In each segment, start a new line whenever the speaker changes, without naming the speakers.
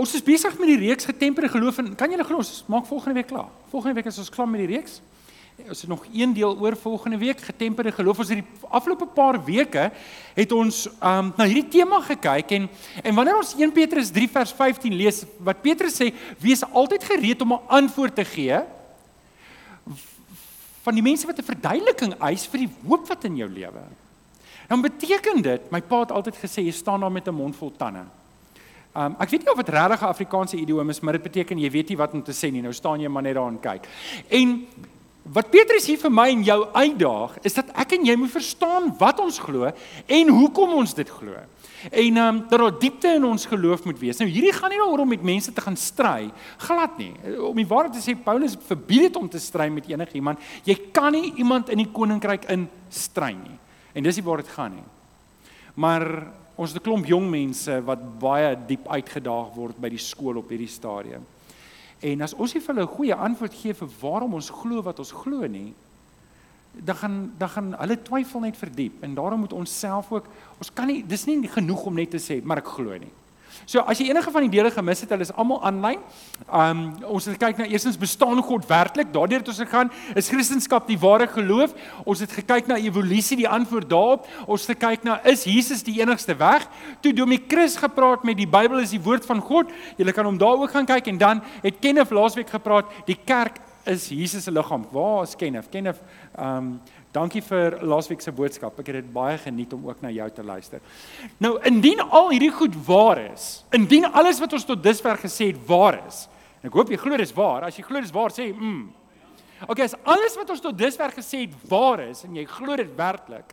Ons is besig met die reeks getemperde geloof en kan julle glo ons maak volgende week klaar. Volgende week is ons klaar met die reeks. Ons het nog een deel oor volgende week getemperde geloof. Ons het die afgelope paar weke het ons um na hierdie tema gekyk en en wanneer ons 1 Petrus 3 vers 15 lees wat Petrus sê, wees altyd gereed om 'n antwoord te gee van die mense wat 'n verduideliking eis vir die hoop wat in jou lewe. Dan beteken dit, my pa het altyd gesê jy staan daar met 'n mond vol tande. Um ek weet nie of dit regtig 'n Afrikaanse idiom is, maar dit beteken jy weet nie wat om te sê nie. Nou staan jy maar net daar en kyk. En wat Petrus hier vir my en jou uitdaag, is dat ek en jy moet verstaan wat ons glo en hoekom ons dit glo. En um dat daar diepte in ons geloof moet wees. Nou hierdie gaan nie daaroor om met mense te gaan stry, glad nie. Om die waarheid te sê, Paulus verbied dit om te stry met enigiemand. Jy kan nie iemand in die koninkryk in stry nie. En dis nie waar dit gaan nie. Maar ons het 'n klomp jong mense wat baie diep uitgedaag word by die skool op hierdie stadium. En as ons nie vir hulle 'n goeie antwoord gee vir waarom ons glo wat ons glo nie, dan gaan dan gaan hulle twyfel net verdiep en daarom moet ons self ook ons kan nie dis nie genoeg om net te sê maar ek glo nie. So as jy enige van die dele gemis het, hulle is almal aanlyn. Um ons het gekyk na eerstens bestaan God werklik? Daardeur het ons gegaan, is Christendom die ware geloof? Ons het gekyk na evolusie, die antwoord daarop. Ons het gekyk na is Jesus die enigste weg? Toe Domie Chris gepraat met die Bybel is die woord van God. Jy kan hom daar ook gaan kyk en dan het Kenneth laasweek gepraat, die kerk is Jesus se liggaam. Waar is Kenneth? Kenneth um Dankie vir laasweek se boodskap. Ek het dit baie geniet om ook na jou te luister. Nou, indien al hierdie goed waar is, indien alles wat ons tot dusver gesê het waar is. Ek hoop jy glo dit is waar. As jy glo dit is waar, sê mm. Okay, as alles wat ons tot dusver gesê het waar is en jy glo dit werklik,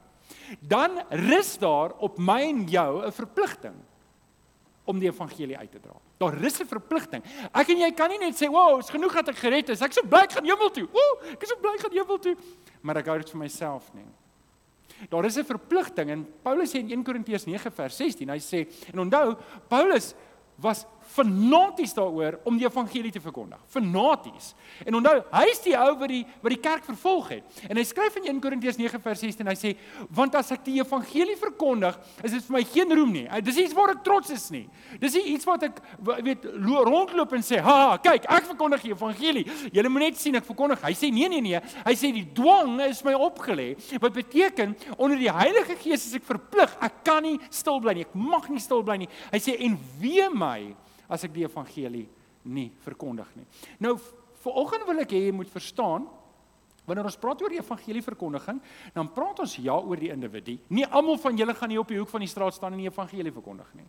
dan rus daar op my en jou 'n verpligting om die evangelie uit te dra. Daar is 'n verpligting. Ek en jy kan nie net sê, "Wow, is genoeg dat ek gered is. Ek is so bly ek gaan hemel toe." Ooh, ek is so bly ek gaan hemel toe maar ek hou dit vir myself nie. Daar is 'n verpligting en Paulus sê in 1 Korintiërs 9 vers 16, hy sê en onthou Paulus was fanaties daaroor om die evangelie te verkondig. Fanaties. En onthou, hy is die ou wat die wat die kerk vervolg het. En hy skryf in 1 Korintiërs 9 vers 16 en hy sê, "Want as ek die evangelie verkondig, is dit vir my geen roem nie. Dis iets waar ek trots is nie. Dis nie iets wat ek weet rondloop en sê, "Ha, kyk, ek verkondig die evangelie. Julle moet net sien ek verkondig." Hy sê, "Nee, nee, nee. Hy sê die dwang is my opgelê." Wat beteken onder die Heilige Gees is ek verplig. Ek kan nie stil bly nie. Ek mag nie stil bly nie. Hy sê, "En wee my as ek die evangelie nie verkondig nie. Nou vanoggend wil ek hê jy moet verstaan wanneer ons praat oor die evangelie verkondiging, dan praat ons ja oor die individu. Nie almal van julle gaan hier op die hoek van die straat staan en die evangelie verkondig nie.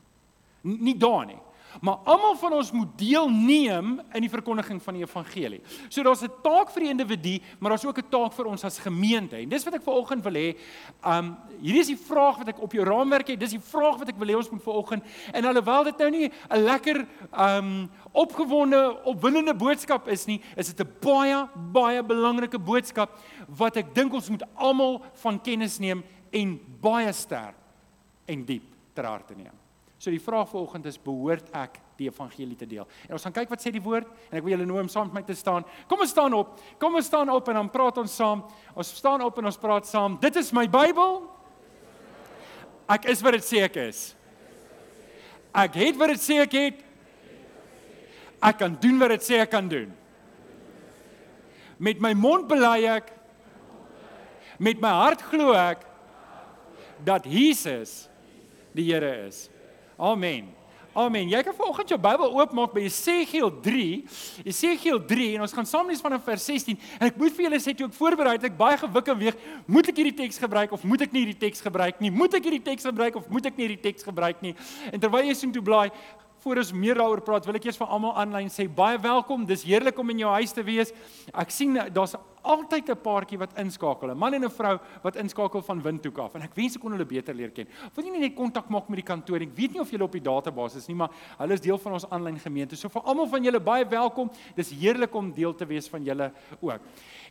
Nie daar nie. Maar almal van ons moet deelneem in die verkondiging van die evangelie. So daar's 'n taak vir die individu, maar daar's ook 'n taak vir ons as gemeente. En dis wat ek vanoggend wil hê. Um hierdie is die vraag wat ek op jou raamwerk het. Dis die vraag wat ek wil hê ons moet vanoggend. En alhoewel dit nou nie 'n lekker um opgewonde, opwindende boodskap is nie, is dit 'n baie baie belangrike boodskap wat ek dink ons moet almal van kennis neem en baie sterk en diep ter harte neem. So die vraag vanoggend is behoort ek die evangelie te deel. En ons gaan kyk wat sê die woord en ek wil julle nooi om saam met my te staan. Kom ons staan op. Kom ons staan op en dan praat ons saam. Ons staan op en ons praat saam. Dit is my Bybel. Ek is wat dit sê ek is. Ek het wat dit sê ek het. Ek kan doen wat dit sê ek kan doen. Met my mond bely ek met my hart glo ek dat Jesus die Here is. Amen. Amen. Jy kan vanoggend jou Bybel oopmaak by Jesegiel 3. Jesegiel 3 en ons gaan saam lees vanaf vers 16. En ek moet vir julle sê toe ek voorberei het, ek baie gewik en weeg, moet ek hierdie teks gebruik of moet ek nie hierdie teks gebruik nie? Moet ek hierdie teks gebruik of moet ek nie hierdie teks gebruik nie? En terwyl jy sien toe blaai, voor ons meer daaroor praat, wil ek eers vir almal aanlyn sê baie welkom. Dis heerlik om in jou huis te wees. Ek sien daar's altyd 'n paartjie wat inskakel, 'n man en 'n vrou wat inskakel van Windhoek af. En ek wens ek kon hulle beter leer ken. Wil jy nie net kontak maak met die kantoor? Ek weet nie of julle op die database is nie, maar hulle is deel van ons aanlyn gemeente. So vir almal van julle baie welkom. Dis heerlik om deel te wees van julle ook.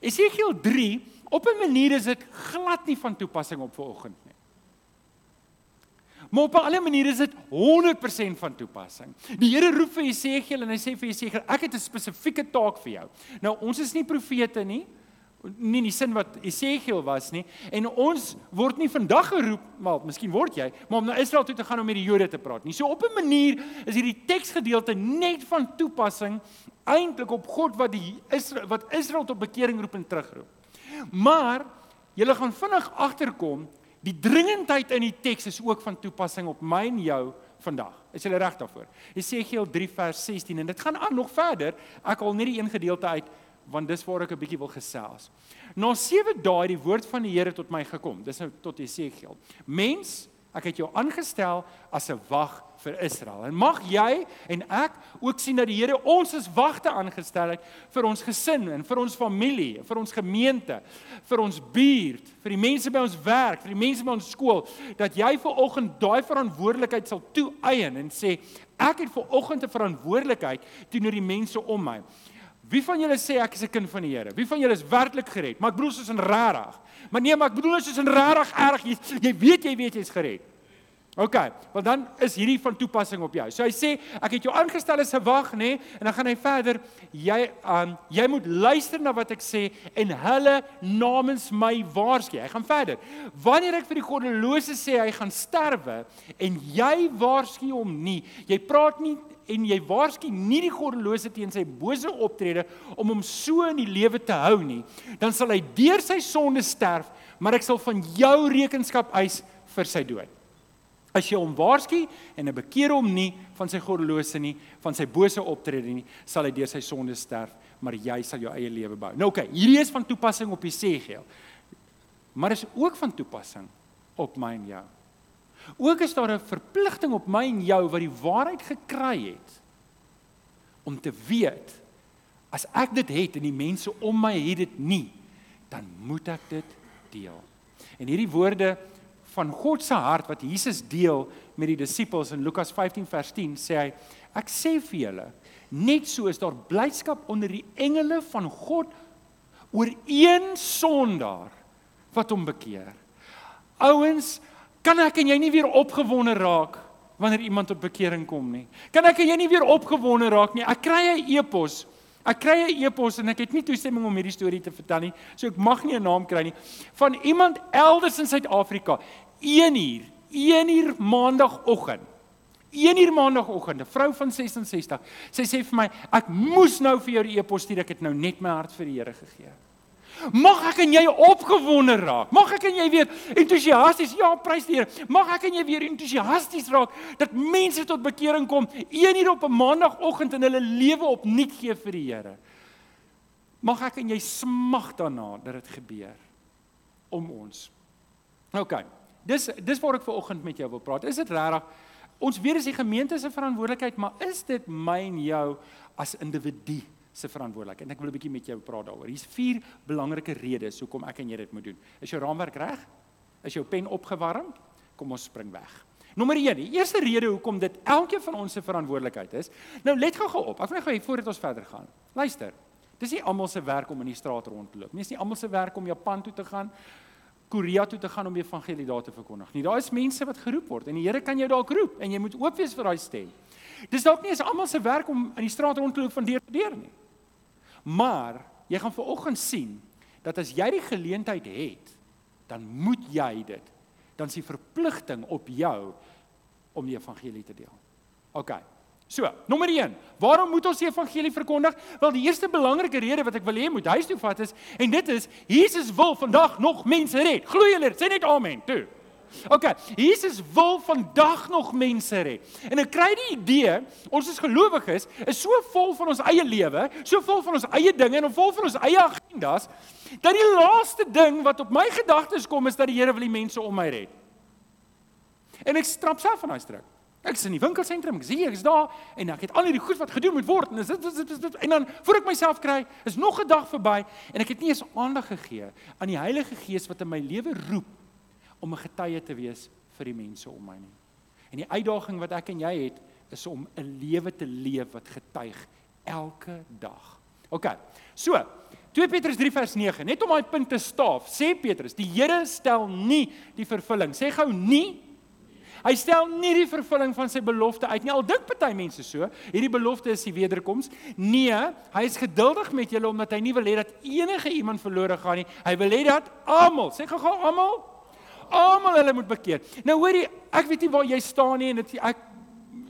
Esegiel 3 op 'n manier is dit glad nie van toepassing op vanoggend nie. Maar op 'n ander manier is dit 100% van toepassing. Die Here roep vir Jesegiel en hy sê vir Jesegiel, ek het 'n spesifieke taak vir jou. Nou ons is nie profete nie. Nie in die sin wat Esegiel was nie en ons word nie vandag geroep maar miskien word jy maar om na Israel toe te gaan om met die Jode te praat nie. So op 'n manier is hierdie teksgedeelte net van toepassing eintlik op God wat die Israel wat Israel tot bekering roep en terugroep. Maar jy gaan vinnig agterkom die dringendheid in die teks is ook van toepassing op my en jou vandag. Is jy reg daarvoor? Esegiel 3 vers 16 en dit gaan aan nog verder. Ek haal net die een gedeelte uit want dis waar ek 'n bietjie wil gesels. Na 7 dae het die woord van die Here tot my gekom. Dis nou tot Jesegiel. Mens, ek het jou aangestel as 'n wag vir Israel. En mag jy en ek ook sien dat die Here ons as wagte aangestel het vir ons gesin en vir ons familie, vir ons gemeente, vir ons buurt, vir die mense by ons werk, vir die mense by ons skool, dat jy vir oggend daai verantwoordelikheid sal toeëien en sê ek het vir oggend 'n verantwoordelikheid teenoor die mense om my. Wie van julle sê ek is 'n kind van die Here? Wie van julle is werklik gered? Maar ek bedoel soos in rarig. Maar nee, maar ek bedoel soos in rarig erg. Jy, jy weet jy weet jy's gered. OK, want dan is hierdie van toepassing op jou. So hy sê ek het jou aangestel as 'n wag, nê? Nee? En dan gaan hy verder, jy um jy moet luister na wat ek sê en hulle namens my waarsku. Hy gaan verder. Wanneer ek vir die goddelose sê hy gaan sterwe en jy waarsku hom nie, jy praat nie en jy waarsku nie die goddelose teen sy bose optrede om hom so in die lewe te hou nie, dan sal hy deur sy sonde sterf, maar ek sal van jou rekenskap eis vir sy dood. As jy hom waarsku en 'n bekeer hom nie van sy goddelose nie, van sy bose optrede nie, sal hy deur sy sonde sterf, maar jy sal jou eie lewe bou. Nou oké, okay, hierdie is van toepassing op Jesegiel. Maar is ook van toepassing op my en jou. Ook is daar 'n verpligting op my en jou wat die waarheid gekry het om te weet as ek dit het en die mense om my het dit nie, dan moet ek dit deel. En hierdie woorde van God se hart wat Jesus deel met die disippels in Lukas 15 vers 10 sê hy ek sê vir julle net so is daar blydskap onder die engele van God oor een sondaar wat hom bekeer. Ouens, Kan ek en jy nie weer opgewonde raak wanneer iemand tot bekering kom nie? Kan ek en jy nie weer opgewonde raak nie? Ek kry 'n e-pos. Ek kry 'n e-pos en ek het nie toestemming om hierdie storie te vertel nie. So ek mag nie 'n naam kry nie. Van iemand elders in Suid-Afrika. 1 uur, 1 uur maandagooggend. 1 uur maandagooggend, 'n vrou van 66. Sy sê vir my, ek moes nou vir jou die e-pos stuur. Ek het nou net my hart vir die Here gegee. Mag ek en jy opgewonde raak. Mag ek en jy weer entoesiasties, ja, prys die Here. Mag ek en jy weer entoesiasties raak dat mense tot bekering kom, een uur op 'n maandagooggend in hulle lewe opnuut gee vir die Here. Mag ek en jy smag daarna dat dit gebeur om ons. OK. Dis dis waar ek ver oggend met jou wil praat. Is dit regtig ons weet dis die gemeente se verantwoordelikheid, maar is dit my en jou as individu se verantwoordelikheid. En ek wil 'n bietjie met jou praat daaroor. Hier's vier belangrike redes hoekom ek en jy dit moet doen. Is jou raamwerk reg? Is jou pen opgewarm? Kom ons spring weg. Nommer 1, die eerste rede hoekom dit elkeen van ons se verantwoordelikheid is. Nou let gou-gou op. Ek wil gou hê voordat ons verder gaan. Luister. Dis nie almal se werk om in die straat rond te loop nie. Dis nie almal se werk om Japan toe te gaan, Korea toe te gaan om die evangelie daar te verkondig nie. Daar is mense wat geroep word en die Here kan jou dalk roep en jy moet oop wees vir daai stem. Dis dalk nie eens almal se werk om in die straat rond te loop van deur tot deur nie. Maar jy gaan vanoggend sien dat as jy die geleentheid het, dan moet jy dit. Dan is die verpligting op jou om die evangelie te deel. OK. So, nommer 1. Waarom moet ons die evangelie verkondig? Wel, die eerste belangrike rede wat ek wil hê moet huis toe vat is en dit is Jesus wil vandag nog mense red. Glo julle? Sê net amen. Toe. OK, Jesus wil vandag nog mense red. En ek kry die idee, ons as gelowiges is so vol van ons eie lewe, so vol van ons eie dinge en vol van ons eie agendas, dat die laaste ding wat op my gedagtes kom is dat die Here wil die mense om my red. En ek strap self van daai struik. Ek is in die winkelsentrum, ek sien ek is daar en ek het al hierdie goed wat gedoen moet word en dit dit dit en dan voor ek myself kry, is nog 'n dag verby en ek het nie eens aandag gegee aan die Heilige Gees wat in my lewe roep om 'n getuie te wees vir die mense om my nie. En die uitdaging wat ek en jy het is om 'n lewe te leef wat getuig elke dag. OK. So, 2 Petrus 3 vers 9, net om daai punt te staaf, sê Petrus, die Here stel nie die vervulling. Sê gou nie. Hy stel nie die vervulling van sy belofte uit nie. Al dink party mense so, hierdie belofte is die wederkoms. Nee, hy is geduldig met julle omdat hy nie wil hê dat enige iemand verlore gaan nie. Hy wil hê dat almal, sê gou almal, almal hulle moet bekeer. Nou hoorie, ek weet nie waar jy staan nie en dit ek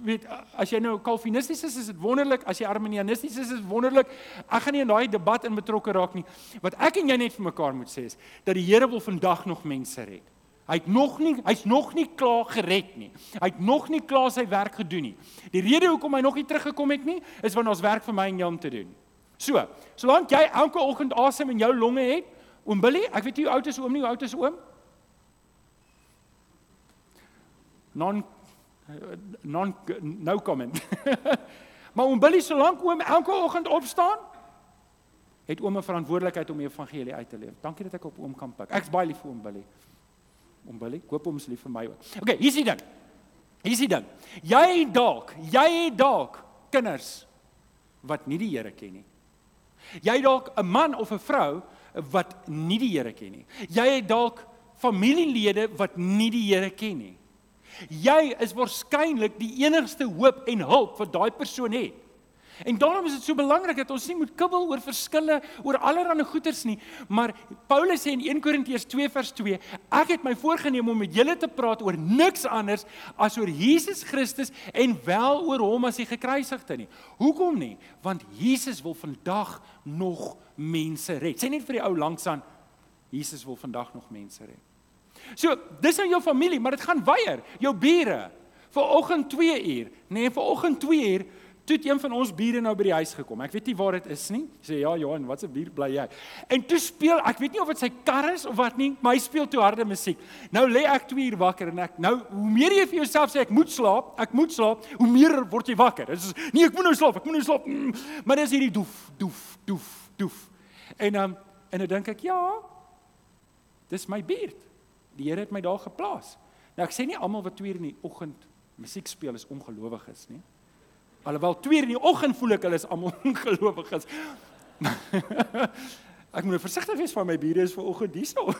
weet as jy nou kalvinisties is, is dit wonderlik. As jy arminianisties is, is wonderlik. Ek gaan nie in daai debat in betrokke raak nie. Wat ek en jy net vir mekaar moet sê is dat die Here wil vandag nog mense red. Hy het nog nie hy's nog nie klaar gered nie. Hy het nog nie klaar sy werk gedoen nie. Die rede hoekom hy nog nie teruggekom het nie, is want ons werk vir my en jou om te doen. So, solank jy elke oggend asem in jou longe het, oom Billy, ek weet nie hoe oud is oom nie, hoe oud is oom? Non non no comment. maar oom Billy solank oom elke oggend opstaan, het oom 'n verantwoordelikheid om die evangelie uit te leef. Dankie dat ek op oom kan pik. Ek's baie lief vir oom Billy. Oom Billy, koop hom asseblief vir my ook. Okay, hier's die ding. Hier's die ding. Jy dalk, jy dalk kinders wat nie die Here ken nie. Jy dalk 'n man of 'n vrou wat nie die Here ken nie. Jy het dalk familielede wat nie die Here ken nie. Jy is waarskynlik die enigste hoop en hulp wat daai persoon het. En daarom is dit so belangrik dat ons nie moet kibbel oor verskille oor allerlei goeters nie, maar Paulus sê in 1 Korintiërs 2 vers 2, ek het my voorgenem om met julle te praat oor niks anders as oor Jesus Christus en wel oor hom as die gekruisigde nie. Hoekom nie? Want Jesus wil vandag nog mense red. Sê net vir die ou langsaan, Jesus wil vandag nog mense red. So, dis nou jou familie, maar dit gaan weier. Jou bure. Vanoggend 2 uur, nee, vanoggend 2 uur toe een van ons bure nou by die huis gekom. Ek weet nie waar dit is nie. Sê ja, Johan, wat se bier bly jy? En toe speel, ek weet nie of dit sy kar is of wat nie, maar hy speel toe harde musiek. Nou lê ek 2 uur wakker en ek nou hoe meer jy vir jouself sê ek moet slaap, ek moet slaap, hoe meer word jy wakker. Dit is nee, ek moet nou slaap, ek moet nou slaap. Mm, maar dis hierdie doef, doef, doef, doef. En dan um, en dan dink ek, ja, dis my buurt. Die Here het my daar geplaas. Nou ek sê nie almal wat 2 uur in die oggend musiek speel is ongelowiges nie. Alhoewel 2 uur in die oggend voel ek hulle is almal ongelowiges. ek moet nou versigtig wees van my bure is vir oggend hierso.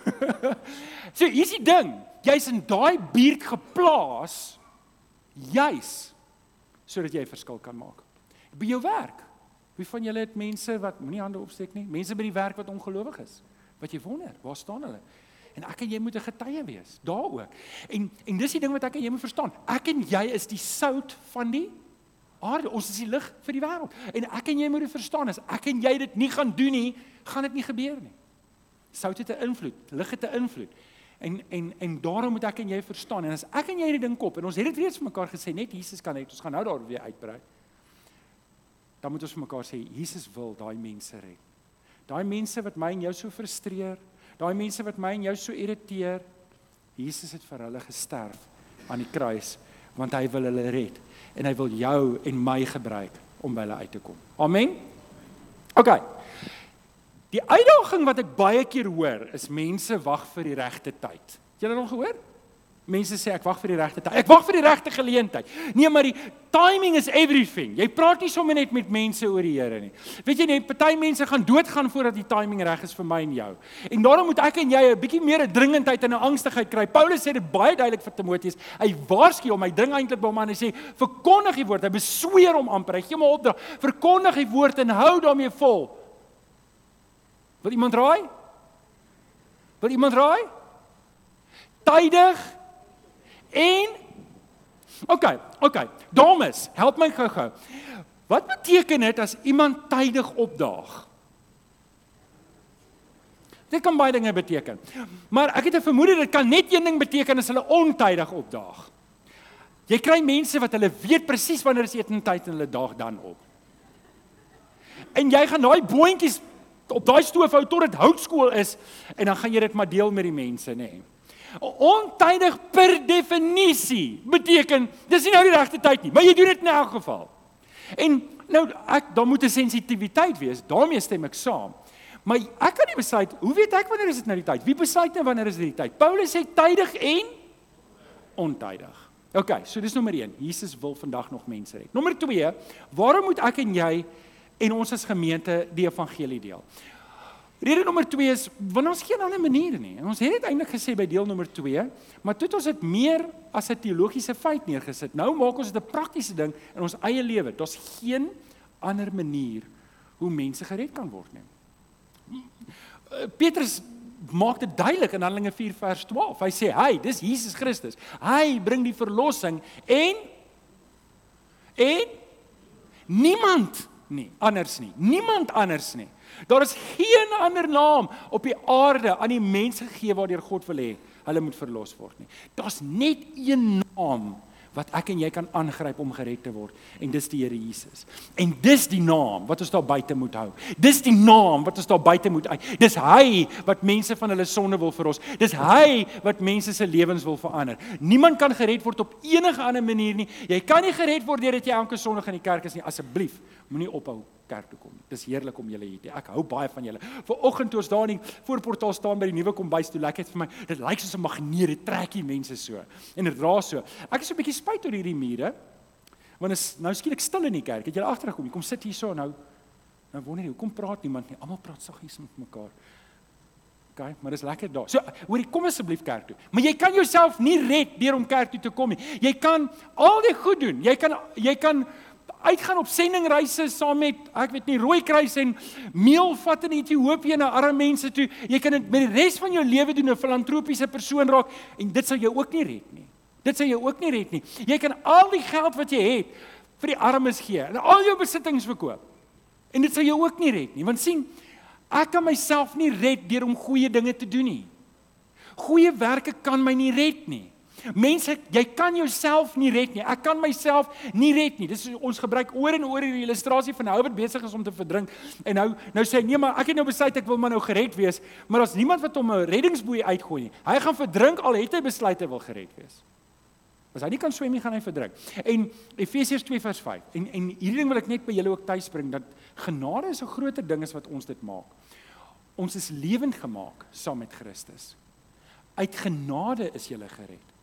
so hier's die ding, jy's in daai buurt geplaas juis sodat jy 'n verskil kan maak. By jou werk. Wie van julle het mense wat moenie hande opsteek nie? Mense by die werk wat ongelowig is. Wat jy wonder, waar staan hulle? En ek en jy moet 'n getuie wees daaroor. En en dis die ding wat ek en jy moet verstaan. Ek en jy is die sout van die aarde. Ons is die lig vir die wêreld. En ek en jy moet dit verstaan. As ek en jy dit nie gaan doen nie, gaan dit nie gebeur nie. Sout het 'n invloed, lig het 'n invloed. En en en daarom moet ek en jy verstaan. En as ek en jy hierdie ding kop en ons het dit reeds vir mekaar gesê, net Jesus kan dit. Ons gaan nou daar weer uitbrei. Dan moet ons vir mekaar sê Jesus wil daai mense red. Daai mense wat my en jou so frustreer, Daai mense wat my en jou so irriteer, Jesus het vir hulle gesterf aan die kruis want hy wil hulle red en hy wil jou en my gebruik om by hulle uit te kom. Amen. OK. Die uitdaging wat ek baie keer hoor is mense wag vir die regte tyd. Het julle nog gehoor? Mense sê ek wag vir die regte tyd. Ek wag vir die regte geleentheid. Nee, maar die timing is everything. Jy praat nie sommer net met mense oor die Here nie. Weet jy nie, party mense gaan doodgaan voordat die timing reg is vir my en jou. En daarom moet ek en jy 'n bietjie meer 'n dringendheid en 'n angstigheid kry. Paulus sê dit baie duidelik vir Timoteus. Hy waarsku hom, hy dring eintlik by hom aan en sê: "Verkondig die woord." Hy besweer hom amper. Hy gee hom 'n opdrag: "Verkondig die woord en hou daarmee vol." Wil iemand raai? Wil iemand raai? Tydig En OK, OK. Dames, help my gou-gou. Wat beteken dit as iemand tydig opdaag? Dit kan baie dinge beteken. Maar ek het 'n vermoede dit kan net een ding beteken as hulle ontydig opdaag. Jy kry mense wat hulle weet presies wanneer is etentyd en hulle daag dan op. En jy gaan daai boontjies op daai stoof hou tot dit houtskool is en dan gaan jy dit maar deel met die mense, nê. Nee. Ontydig per definisie beteken dis nie nou die regte tyd nie, maar jy doen dit in elk geval. En nou ek daar moet 'n sensitiwiteit wees. daarmee stem ek saam. Maar ek kan nie besluit hoe weet ek wanneer is dit nou die tyd? Wie besluit nou wanneer is dit die tyd? Paulus sê tydig en ontydig. OK, so dis nommer 1. Jesus wil vandag nog mense red. Nommer 2, waarom moet ek en jy en ons as gemeente die evangelie deel? Rede nommer 2 is want ons geen ander manier nie. En ons het dit eintlik gesê by deel nommer 2, maar toe het ons dit meer as 'n teologiese feit neergesit. Nou maak ons dit 'n praktiese ding in ons eie lewe. Daar's geen ander manier hoe mense gered kan word nie. Petrus maak dit duidelik in Handelinge 4 vers 12. Hy sê, "Hy, dis Jesus Christus. Hy bring die verlossing en en niemand nie anders nie. Niemand anders nie. Daar is geen ander naam op die aarde aan die mense gegee waardeur God wil hê hulle moet verlos word nie. Daar's net een naam wat ek en jy kan aangryp om gered te word en dis die Here Jesus. En dis die naam wat ons daar buite moet hou. Dis die naam wat ons daar buite moet uit. Dis hy wat mense van hulle sonde wil verlos. Dis hy wat mense se lewens wil verander. Niemand kan gered word op enige ander manier nie. Jy kan nie gered word deurdat jy elke Sondag in die kerk is nie. Asseblief, moenie ophou kerk toe kom. Dis heerlik om julle hier te. Ek hou baie van julle. Vanoggend toe ons daar in die voorportaal staan by die nuwe kombuis toe, lekker vir my. Dit lyk soos 'n magneet, dit trek die mense so. En dit raas so. Ek is so 'n bietjie spyt oor hierdie mure. Want is nou skielik stil in die kerk. Het julle agtergekom? Kom sit hier so nou. Nou wonder jy, hoekom praat niemand nie? Almal praat saggies met mekaar. OK, maar dis lekker daar. So, hoorie, kom asseblief kerk toe. Maar jy kan jouself nie red deur om kerk toe te kom nie. Jy kan al die goed doen. Jy kan jy kan uitgaan op sendingreise saam met ek weet nie Rooikruis en meel vat in Ethiopië na arme mense toe. Jy kan dit met die res van jou lewe doen 'n filantropiese persoon raak en dit sal jou ook nie red nie. Dit sal jou ook nie red nie. Jy kan al die geld wat jy het vir die armes gee en al jou besittings verkoop. En dit sal jou ook nie red nie. Want sien, ek kan myself nie red deur om goeie dinge te doen nie. Goeie werke kan my nie red nie. Mense, jy kan jouself nie red nie. Ek kan myself nie red nie. Dis ons gebruik oor en oor hierdie illustrasie van hoe wat besig is om te verdrink. En nou nou sê hy nee, maar ek het nou besluit ek wil maar nou gered wees, maar daar's niemand wat hom 'n reddingsboei uitgooi nie. Hy gaan verdrink al het hy besluit hy wil gered wees. As hy nie kan swem nie, gaan hy verdrink. En Efesiërs 2 vers 5. En en hierdie ding wil ek net by julle ook tuisbring dat genade is 'n groter ding as wat ons dit maak. Ons is lewend gemaak saam met Christus. Uit genade is jy gered.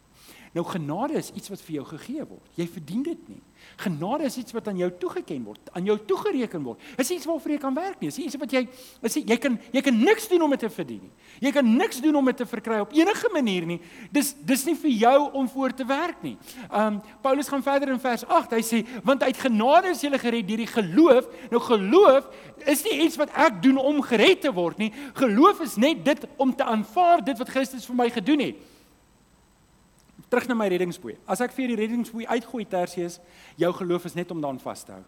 Nou genade is iets wat vir jou gegee word. Jy verdien dit nie. Genade is iets wat aan jou toegeken word, aan jou toegereken word. Is iets waarvoor jy kan werk nie. Is iets wat jy is jy kan jy kan niks doen om dit te verdien nie. Jy kan niks doen om dit te verkry op enige manier nie. Dis dis nie vir jou om voor te werk nie. Um Paulus gaan verder in vers 8. Hy sê want uit genade is jy gered deur die geloof. Nou geloof is nie iets wat ek doen om gered te word nie. Geloof is net dit om te aanvaar dit wat Christus vir my gedoen het terug na my reddingsboei. As ek vir die reddingsboei uitgooi Tersius, jou geloof is net om daaraan vas te hou.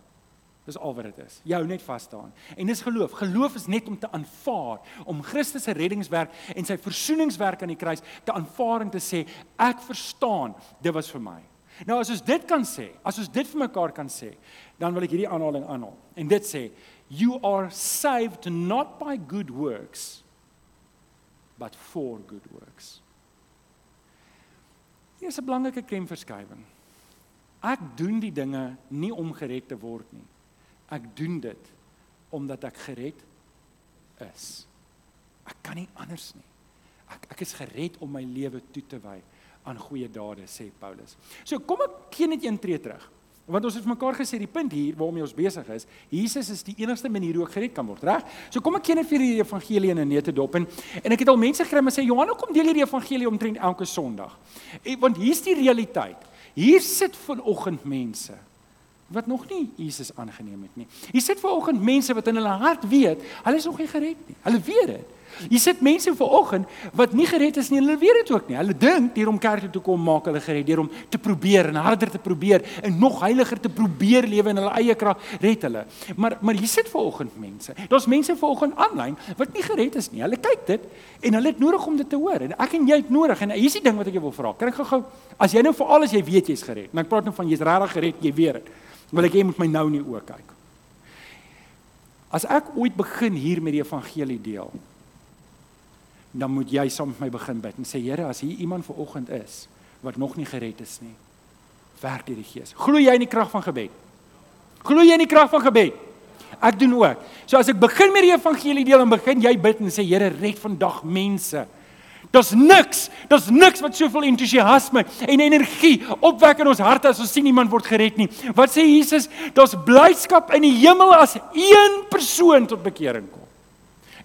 Dis al wat dit is. Jy hou net vas daaraan. En dis geloof. Geloof is net om te aanvaar, om Christus se reddingswerk en sy versoeningswerk aan die kruis te aanvaar en te sê ek verstaan, dit was vir my. Nou as ons dit kan sê, as ons dit vir mekaar kan sê, dan wil ek hierdie aanhaling aanhaal. En dit sê you are saved not by good works but for good works. Hier is 'n belangrike klemverskywing. Ek doen die dinge nie om gered te word nie. Ek doen dit omdat ek gered is. Ek kan nie anders nie. Ek ek is gered om my lewe toe te wy aan goeie dade, sê Paulus. So kom ek gee net een tree terug. Want ons het vir mekaar gesê die punt hier waarmee ons besig is, Jesus is die enigste manier hoe ek gered kan word, reg? So kom ek ken net vir die evangelie in 'n nete dop en en ek het al mense gekry om sê Johan, hoekom deel jy die evangelie omtrent elke Sondag? En, want hier's die realiteit. Hier sit vanoggend mense wat nog nie Jesus aangeneem het nie. Hier sit vanoggend mense wat in hulle hart weet, hulle is nog nie gered nie. Hulle weet dit. Jy sit mense vanoggend wat nie gered is nie, hulle weet dit ook nie. Hulle dink deur om kerk toe te kom maak hulle gered, deur om te probeer en harder te probeer en nog heiliger te probeer lewe in hulle eie krag red hulle. Maar maar hier sit vanoggend mense. Daar's mense vanoggend aanlyn wat nie gered is nie. Hulle kyk dit en hulle het nodig om dit te hoor. En ek en jy het nodig en hier's die ding wat ek jou wil vra. Kan ek gou-gou as jy nou vir al as jy weet jy's gered. Nou ek praat nou van jy's regtig gered, jy weet dit. Wil ek jy moet my nou nie oë kyk. As ek ooit begin hier met die evangelie deel, dan moet jy saam met my begin bid en sê Here, as hier iemand ver oggend is wat nog nie gered is nie, werk deur die Gees. Glo jy in die krag van gebed? Glo jy in die krag van gebed? Ek doen ook. So as ek begin met die evangelie deel en begin jy bid en sê Here, red vandag mense. Daar's niks, daar's niks wat soveel entoesiasme en energie opwek in ons harte as ons sien iemand word gered nie. Wat sê Jesus? Daar's blydskap in die hemel as een persoon tot bekering kom.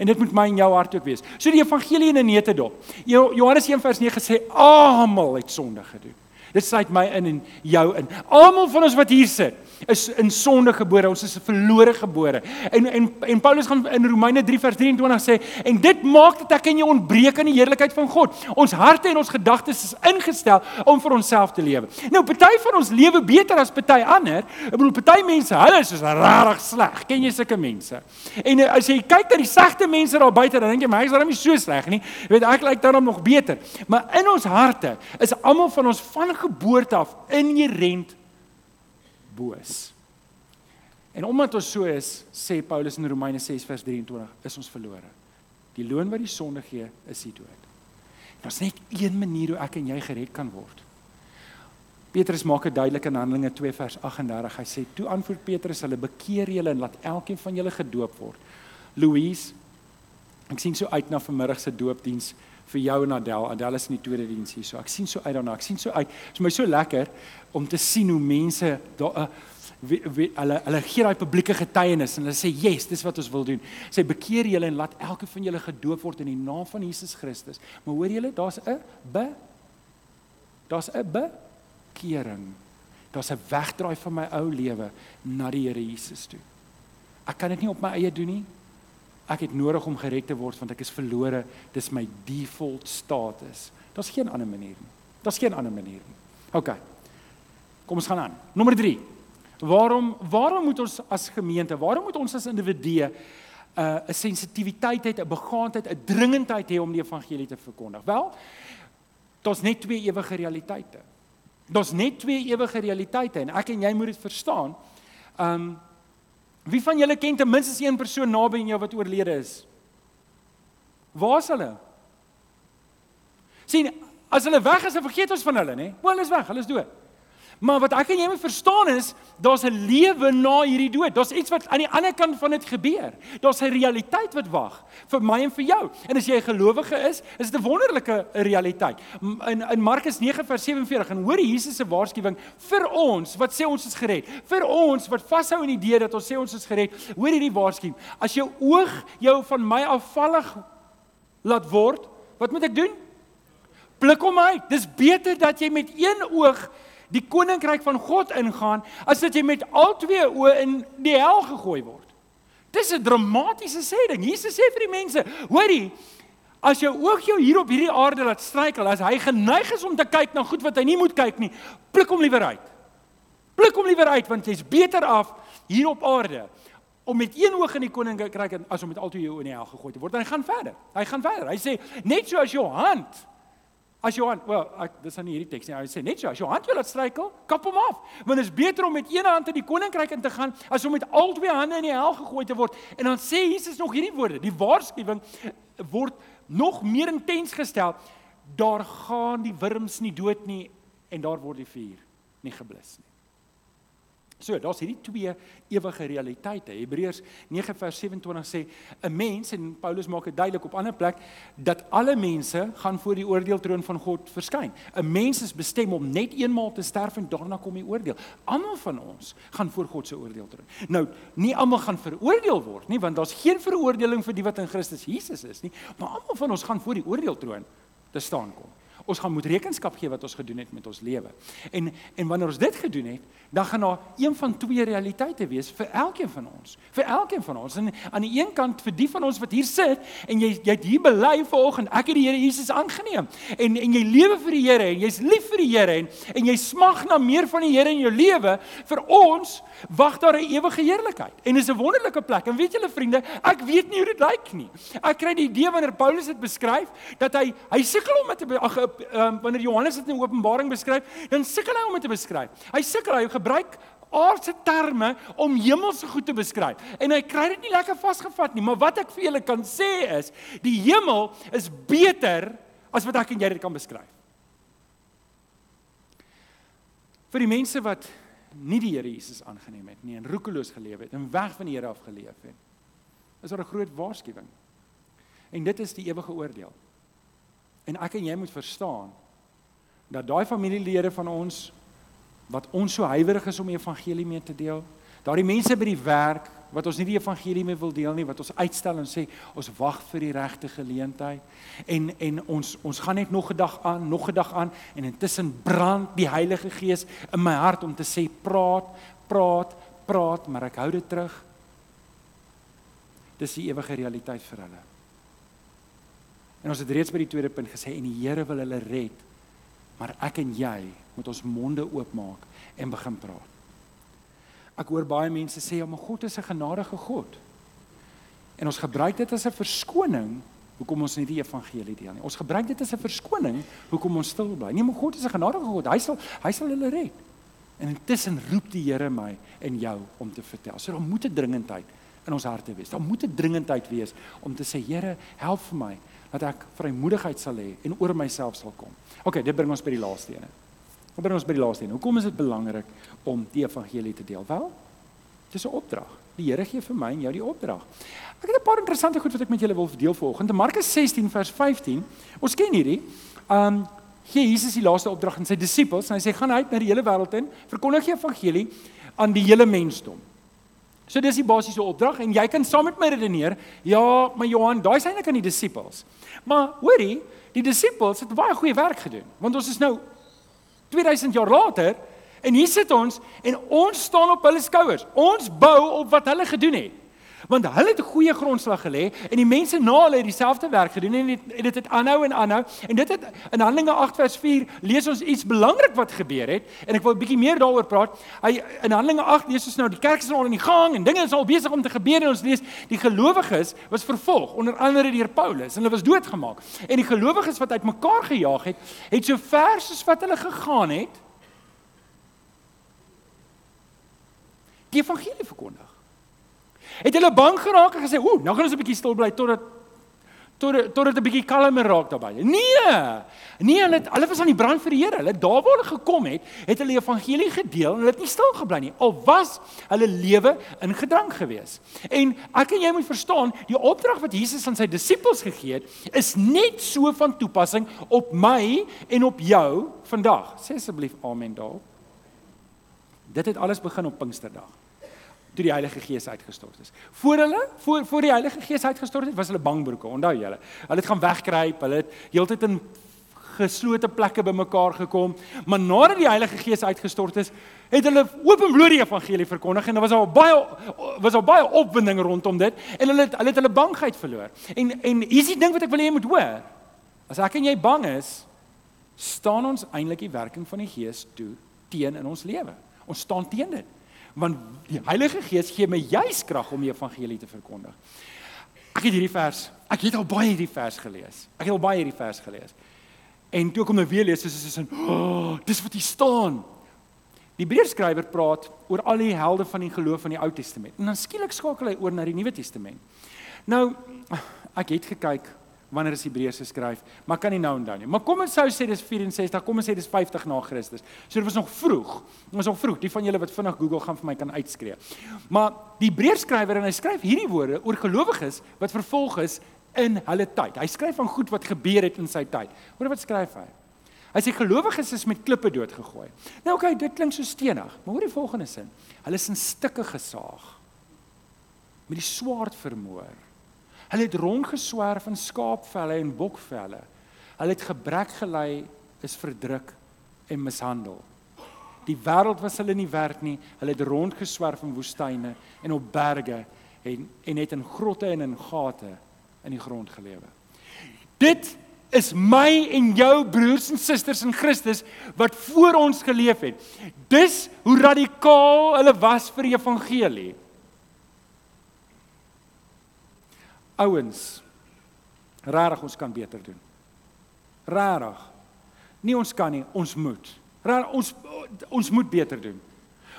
En dit moet my en jou hart ook wees. So die evangelie in 'n neutedop. Johannes 1:9 sê almal het sonde gedoen. Dit sluit my in en jou in. Almal van ons wat hier sit, is in sonde gebore. Ons is verlore gebore. En en en Paulus gaan in Romeine 3 vers 23 sê en dit maak dat ek en jy ontbreek aan die heerlikheid van God. Ons harte en ons gedagtes is ingestel om vir onsself te lewe. Nou party van ons lewe beter as party ander. Ek bedoel party mense, hulle is rarig sleg. Ken jy sulke mense? En as jy kyk na die slegte mense daar buite, dan dink jy my is daarom nie so sleg nie. Jy weet ek lyk daarom nog beter. Maar in ons harte is almal van ons van geboorte af inherënt boos. En omdat ons so is, sê Paulus in Romeine 6 vers 23, is ons verlore. Die loon wat die sonde gee, is die dood. Daar's net een manier hoe ek en jy gered kan word. Petrus maak dit duidelik in Handelinge 2 vers 38. Hy sê: "Toe antwoord Petrus: "Hulle bekeer julle en laat elkeen van julle gedoop word." Louise, ek sien so uit na vanmiddag se doopdiens vir jou en Adel. Adel is in die tweede diens hier. So ek sien so uit daarna. Ek sien so uit. Dit is my so lekker om te sien hoe mense daar uh, hulle hulle gee daai publieke getuienis en hulle sê yes, dis wat ons wil doen. Sê bekeer julle en laat elke van julle gedoop word in die naam van Jesus Christus. Maar hoor julle, daar's 'n be daar's 'n bekering. Daar's 'n wegdraai van my ou lewe na die Here Jesus toe. Ek kan dit nie op my eie doen nie. Ek het nodig om gered te word want ek is verlore. Dis my default status. Daar's geen ander manier nie. Daar's geen ander manier nie. OK. Kom ons gaan aan. Nommer 3. Waarom waarom moet ons as gemeente, waarom moet ons as individue 'n uh, 'n sensitiwiteit hê, 'n begaandheid, 'n dringendheid hê om die evangelie te verkondig? Wel, daar's net twee ewige realiteite. Daar's net twee ewige realiteite en ek en jy moet dit verstaan. Um Wie van julle ken ten minste een persoon naby aan jou wat oorlede is? Waar is hulle? sien, as hulle weg is, dan vergeet ons van hulle, nê? Wel, hulle is weg, hulle is dood. Maar wat ek en jy moet verstaan is, daar's 'n lewe na hierdie dood. Daar's iets wat aan die ander kant van dit gebeur. Daar's 'n realiteit wat wag vir my en vir jou. En as jy 'n gelowige is, is dit 'n wonderlike realiteit. In in Markus 9 vers 47 en hoor Jesus se waarskuwing vir ons wat sê ons is gered. Vir ons wat vashou in die idee dat ons sê ons is gered. Hoor hierdie waarskuwing. As jou oog jou van my afvallig laat word, wat moet ek doen? Blik hom uit. Dis beter dat jy met een oog die koninkryk van God ingaan as dat jy met al twee oë in die hel gegooi word. Dis 'n dramatiese sê ding. Jesus sê vir die mense, hoorie, as jou oog jou hier op hierdie aarde laat struikel, as hy geneig is om te kyk na goed wat hy nie moet kyk nie, pluk hom liewer uit. Pluk hom liewer uit want jy's beter af hier op aarde om met een oog in die koninkryk as om met al twee oë in die hel gegooi te word. En hy gaan verder. Hy gaan verder. Hy sê net so as jou hand As jou hand, wel, ek dis aan hierdie teks nie. Hy sê net so, as jou hand jou laat struikel, kap hom af. Want dit is beter om met een hand in die koninkryk in te gaan as om met al twee hande in die hel gegooi te word. En dan sê Jesus nog hierdie woorde. Die waarskuwing word nog meer intens gestel. Daar gaan die wurms nie dood nie en daar word die vuur nie geblus nie. So, daar's hierdie twee ewige realiteite. Hebreërs 9:27 sê 'n mens en Paulus maak dit duidelik op ander plek dat alle mense gaan voor die oordeeltroon van God verskyn. 'n Mens is bestem om net eenmaal te sterf en daarna kom die oordeel. Almal van ons gaan voor God se oordeeltroon. Nou, nie almal gaan veroordeel word nie, want daar's geen veroordeling vir die wat in Christus Jesus is nie, maar almal van ons gaan voor die oordeeltroon te staan kom. Ons gaan moet rekenskap gee wat ons gedoen het met ons lewe. En en wanneer ons dit gedoen het, dan gaan daar een van twee realiteite wees vir elkeen van ons. Vir elkeen van ons. En aan die een kant vir die van ons wat hier sit en jy jy het hier bely vanoggend, ek het die Here Jesus aangeneem. En en jy lewe vir die Here en jy's lief vir die Here en en jy smag na meer van die Here in jou lewe. Vir ons wag daar 'n ewige heerlikheid. En dis 'n wonderlike plek. En weet julle vriende, ek weet nie hoe dit lyk nie. Ek kry die idee wanneer Paulus dit beskryf dat hy hy sukkel om met ag um, wanneer Johannes dit in Openbaring beskryf, dan sukkel hy om dit te beskryf. Hy sukkel hy gebruik aardse terme om hemelse goed te beskryf. En hy kry dit nie lekker vasgevat nie, maar wat ek vir julle kan sê is, die hemel is beter as wat ek en jy dit kan beskryf. Vir die mense wat nie die Here Jesus aangeneem het nie en roekeloos geleef het en weg van die Here af geleef het, is daar 'n groot waarskuwing. En dit is die ewige oordeel. En ek en jy moet verstaan dat daai familielede van ons wat ons so huiwerig is om die evangelie mee te deel. Daardie mense by die werk wat ons nie die evangelie mee wil deel nie, wat ons uitstel en sê ons wag vir die regte geleentheid. En en ons ons gaan net nog 'n dag aan, nog 'n dag aan en intussen brand die Heilige Gees in my hart om te sê praat, praat, praat, maar ek hou dit terug. Dis die ewige realiteit vir hulle. En ons het reeds by die tweede punt gesê en die Here wil hulle red. Maar ek en jy moet ons monde oopmaak en begin praat. Ek hoor baie mense sê ja, maar God is 'n genadige God. En ons gebruik dit as 'n verskoning hoekom ons nie die evangelie deel nie. Ons gebruik dit as 'n verskoning hoekom ons stil bly. Nee, maar God is 'n genadige God. Hy sal hy sal hulle red. En intussen roep die Here my en jou om te vertel. So daar moet 'n dringendheid in ons harte wees. Daar moet 'n dringendheid wees om te sê Here, help vir my dat ek vrymoedigheid sal hê en oor myself sal kom. OK, dit bring ons by die laaste een. Kom bring ons by die laaste een. Hoekom is dit belangrik om die evangelie te deel? Wel, dis 'n opdrag. Die Here gee vir my en jou die opdrag. Ek het 'n paar interessante goed wat ek met julle wil deel vanoggend. In Markus 16 vers 15. Ons ken hierdie. Um gee Jesus die laaste opdrag aan sy disippels en hy sê gaan uit na die hele wêreld in, verkondig die evangelie aan die hele mensdom. So dis die basiese opdrag en jy kan saam met my redeneer. Ja, maar Johan, daai is eintlik aan die disippels. Maar hoorie, die disippels het baie goeie werk gedoen. Want ons is nou 2000 jaar later en hier sit ons en ons staan op hulle skouers. Ons bou op wat hulle gedoen het. Want hulle het 'n goeie grondslag gelê en die mense na hulle het dieselfde werk gedoen en dit het, het aanhou en aanhou en dit het in Handelinge 8 vers 4 lees ons iets belangrik wat gebeur het en ek wil 'n bietjie meer daaroor praat. Hy in Handelinge 8 lees ons nou die kerk is al in die gang en dinge is al besig om te gebeur en ons lees die gelowiges was vervolg onder andere deur Paulus en hulle was doodgemaak. En die gelowiges wat uitmekaar gejaag het, het so ver soos wat hulle gegaan het die evangelie verkondig het hulle bang geraak en gesê, "Ooh, nou gaan ons 'n bietjie stil bly totdat tot tot dit 'n bietjie kalmer raak daarbye." Nee. Nee, hulle het, hulle was aan die brand vir die Here. Hulle daar waar hulle gekom het, het hulle evangelie gedeel en hulle het nie stil gebly nie. Al was hulle lewe in gedrang gewees. En ek en jy moet verstaan, die opdrag wat Jesus aan sy disippels gegee het, is net so van toepassing op my en op jou vandag. Sê asseblief amen daar. Dit het alles begin op Pinksterdag toe die Heilige Gees uitgestort is. Voor hulle, voor voor die Heilige Gees uitgestort het, was hulle bangbroeke, onthou julle. Hulle het gaan wegkruip, hulle het heeltyd in geslote plekke bymekaar gekom, maar nadat die Heilige Gees uitgestort is, het hulle openbloot die evangelie verkondig en daar was al baie was al baie opwinding rondom dit en hulle het, hulle het hulle bangheid verloor. En en hier is die ding wat ek wil hê jy moet hoor. As ek en jy bang is, staan ons eintlik die werking van die Gees toe teen in ons lewe. Ons staan teen dit want die Heilige Gees gee my juis krag om die evangelie te verkondig. Ek het hierdie vers, ek het al baie hierdie vers gelees. Ek het al baie hierdie vers gelees. En toe kom nou weer lees, soos is in, oh, dis wat hier staan. Die Hebreërskrywer praat oor al die helde van die geloof van die Ou Testament. En dan skielik skakel hy oor na die Nuwe Testament. Nou, ek het gekyk wanneer is Hebreërs geskryf, maar kan nie nou onthou nie. Maar kom ons sou sê dis 64, kom ons sê dis 50 na Christus. So dit was nog vroeg. Was nog vroeg. Die van julle wat vinnig Google gaan vir my kan uitskree. Maar die Hebreërskrywer en hy skryf hierdie woorde oor gelowiges wat vervolg is in hulle tyd. Hy skryf van goed wat gebeur het in sy tyd. Hoor wat skryf hy? Hy sê gelowiges is met klippe doodgegooi. Nou oké, okay, dit klink so stenig, maar hoor die volgende sin. Hulle is in stukke gesaag. Met die swaard vermoor. Hulle het rondgeswerf in skaapvelle en bokvelle. Hulle het gebrek gelei, is verdruk en mishandel. Die wêreld was hulle nie werd nie. Hulle het rondgeswerf in woestyne en op berge en en het in grotte en in gate in die grond gelewe. Dit is my en jou broers en susters in Christus wat voor ons geleef het. Dis hoe radikaal hulle was vir die evangelie. Ouens rarig ons kan beter doen. Rarig. Nie ons kan nie, ons moet. Rarig ons ons moet beter doen.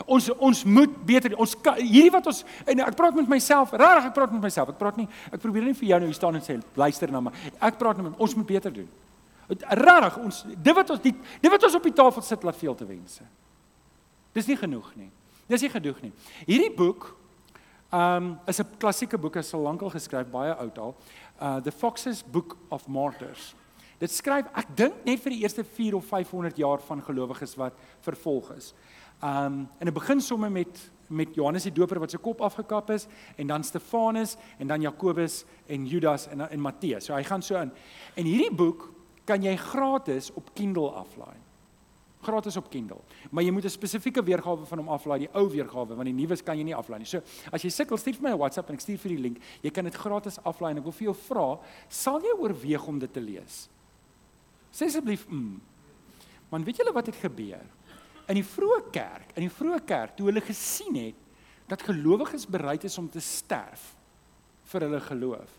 Ons ons moet beter ons kan, hierdie wat ons en ek praat met myself, rarig ek praat met myself. Ek praat nie ek probeer nie vir jou nou hier staan en sê luister na my. Ek praat net ons moet beter doen. Rarig ons dit wat ons die dit wat ons op die tafel sit laat veel te wense. Dis nie genoeg nie. Dis nie genoeg nie. Hierdie boek um is 'n klassieke boek, is al lankal geskryf, baie oud al. Uh The Foxes Book of Martyrs. Dit skryf ek dink net vir die eerste 4 of 500 jaar van gelowiges wat vervolg is. Um en dit begin sommer met met Johannes die Doper wat se kop afgekap is en dan Stefanus en dan Jakobus en Judas en en Matteus. So hy gaan so in. En hierdie boek kan jy gratis op Kindle aflaai. Gratis op Kindle. Maar jy moet 'n spesifieke weergawe van hom aflaai, die ou weergawe, want die nuwe kan jy nie aflaai nie. So as jy sukkel, stuur vir my 'n WhatsApp en ek stuur vir die link. Jy kan dit gratis aflaai en ek wil vir jou vra, sal jy oorweeg om dit te lees? Sê asseblief, mm. Man, weet julle wat het gebeur? In die vroeë kerk, in die vroeë kerk, toe hulle gesien het dat gelowiges bereid is om te sterf vir hulle geloof,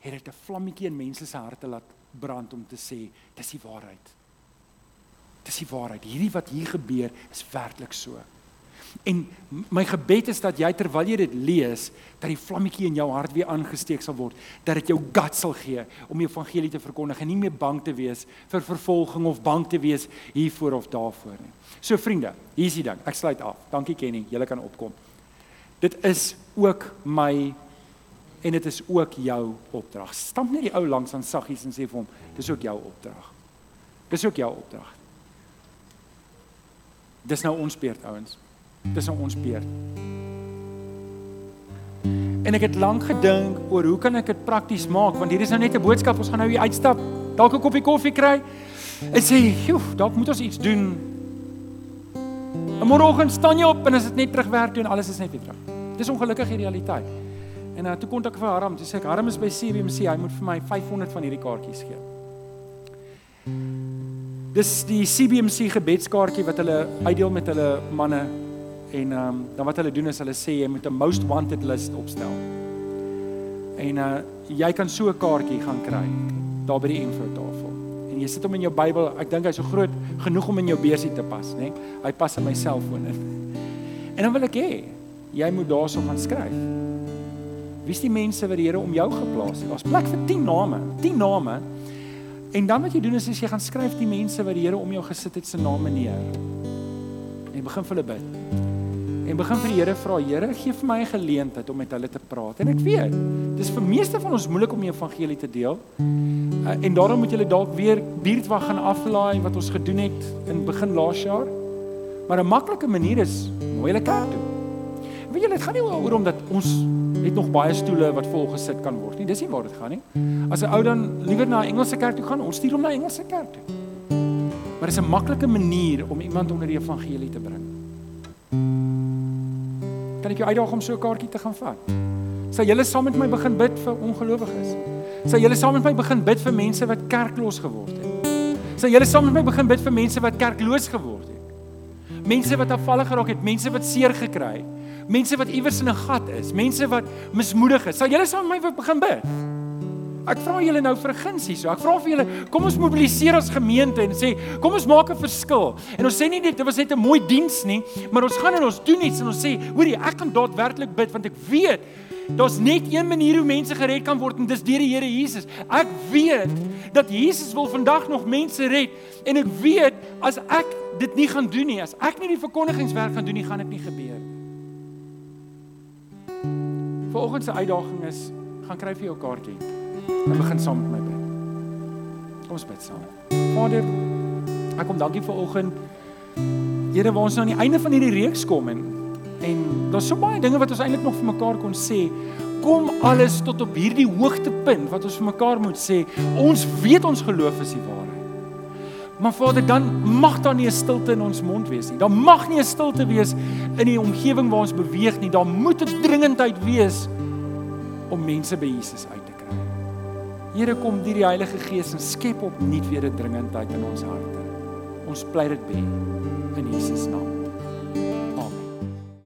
het dit 'n vlammetjie in mense se harte laat brand om te sê dis die waarheid. Dis die waarheid. Hierdie wat hier gebeur is werklik so. En my gebed is dat jy terwyl jy dit lees, dat die vlammetjie in jou hart weer aangesteek sal word, dat dit jou gut sal gee om die evangelie te verkondig en nie meer bang te wees vir vervolging of bang te wees hiervoor of daarvoor nie. So vriende, hier is die ding. Ek sluit af. Dankie Kenny, jy kan opkom. Dit is ook my en dit is ook jou opdrag. Stamp net die ou langs aan saggies en sê vir hom, dis ook jou opdrag. Dis ook jou opdrag. Dis nou ons beurt ouens. Dis nou ons beurt. En ek het lank gedink oor hoe kan ek dit prakties maak want hier is nou net 'n boodskap ons gaan nou hier uitstap, dalk 'n koppie koffie kry. En sê, "Joe, dalk moet ons iets doen." 'n Môreoggend staan jy op en as dit net terugwerk doen, alles is net weer terug. Dis ongelukkige realiteit. En uh, toe kontak ek vir Harm, toe sê ek Harm is by CBC, hy moet vir my 500 van hierdie kaartjies gee. Dis die CBC gebedskaartjie wat hulle uitdeel met hulle manne en ehm um, dan wat hulle doen is hulle sê jy moet 'n most wanted list opstel. En uh jy kan so 'n kaartjie gaan kry daar by die infotafel. En jy sit hom in jou Bybel. Ek dink hy's so groot genoeg om in jou beursie te pas, né? Nee? Hy pas in my selfoon in. En dan wil ek hê jy moet daarso gaan skryf. Wie is die mense wat die Here om jou geplaas het? Daar's plek vir 10 name, 10 name. En dan wat jy doen is, is jy gaan skryf die mense wat die Here om jou gesit het se name neer. En begin vir hulle bid. En begin vir die Here vra, Here, gee vir my 'n geleentheid om met hulle te praat. En ek weet, dis vir meeste van ons moeilik om die evangelie te deel. Uh, en daarom moet jy dalk weer buurtwag gaan aflaai wat ons gedoen het in begin laas jaar. Maar 'n maklike manier is mooi hulle kerk toe. Weet julle, dit gaan nie oor omdat ons het nog baie stoele wat vol gesit kan word nie. Dis nie waar dit gaan nie. As 'n ou dan liewer na 'n Engelse kerk toe gaan, ons stuur hom na 'n Engelse kerk toe. Maar dit is 'n maklike manier om iemand onder die evangelie te bring. Kan ek jou uitdaag om so 'n kaartjie te gaan vat? Sal julle saam met my begin bid vir ongelowiges? Sal julle saam met my begin bid vir mense wat kerkloos geword het? Sal julle saam met my begin bid vir mense wat kerkloos geword het? Mense wat afvallig geraak het, mense wat seer gekry het mense wat iewers in 'n gat is, mense wat mismoedig is. Sal julle saam met my begin bid? Ek vra julle nou vir 'n gunsie so. Ek vra vir julle, kom ons mobiliseer as gemeente en sê, kom ons maak 'n verskil. En ons sê nie net dit was net 'n mooi diens nie, maar ons gaan en ons doen iets en ons sê, hoorie, ek kan daadwerklik bid want ek weet daar's net een manier hoe mense gered kan word en dis deur die Here Jesus. Ek weet dat Jesus wil vandag nog mense red en ek weet as ek dit nie gaan doen nie, as ek nie die verkondigingswerk gaan doen nie, gaan dit nie gebeur nie. Vanoggend se uitdaging is gaan kry vir jou kaartjie en begin saam met my bid. Kom ons bid saam. Vader, ek kom dankie vir oggend. Here, waar ons nou aan die einde van hierdie reeks kom en en daar's so baie dinge wat ons eintlik nog vir mekaar kon sê. Kom alles tot op hierdie hoogtepunt wat ons vir mekaar moet sê. Ons weet ons geloof is die waarheid. Maar Vader, dan mag daar nie 'n stilte in ons mond wees nie. Daar mag nie 'n stilte wees in die omgewing waar ons beweeg nie. Daar moet 'n dringendheid wees om mense by Jesus uit te kry. Here, kom deur die Heilige Gees en skep op nuut weer 'n dringendheid in ons harte. Ons pleit dit by in Jesus naam.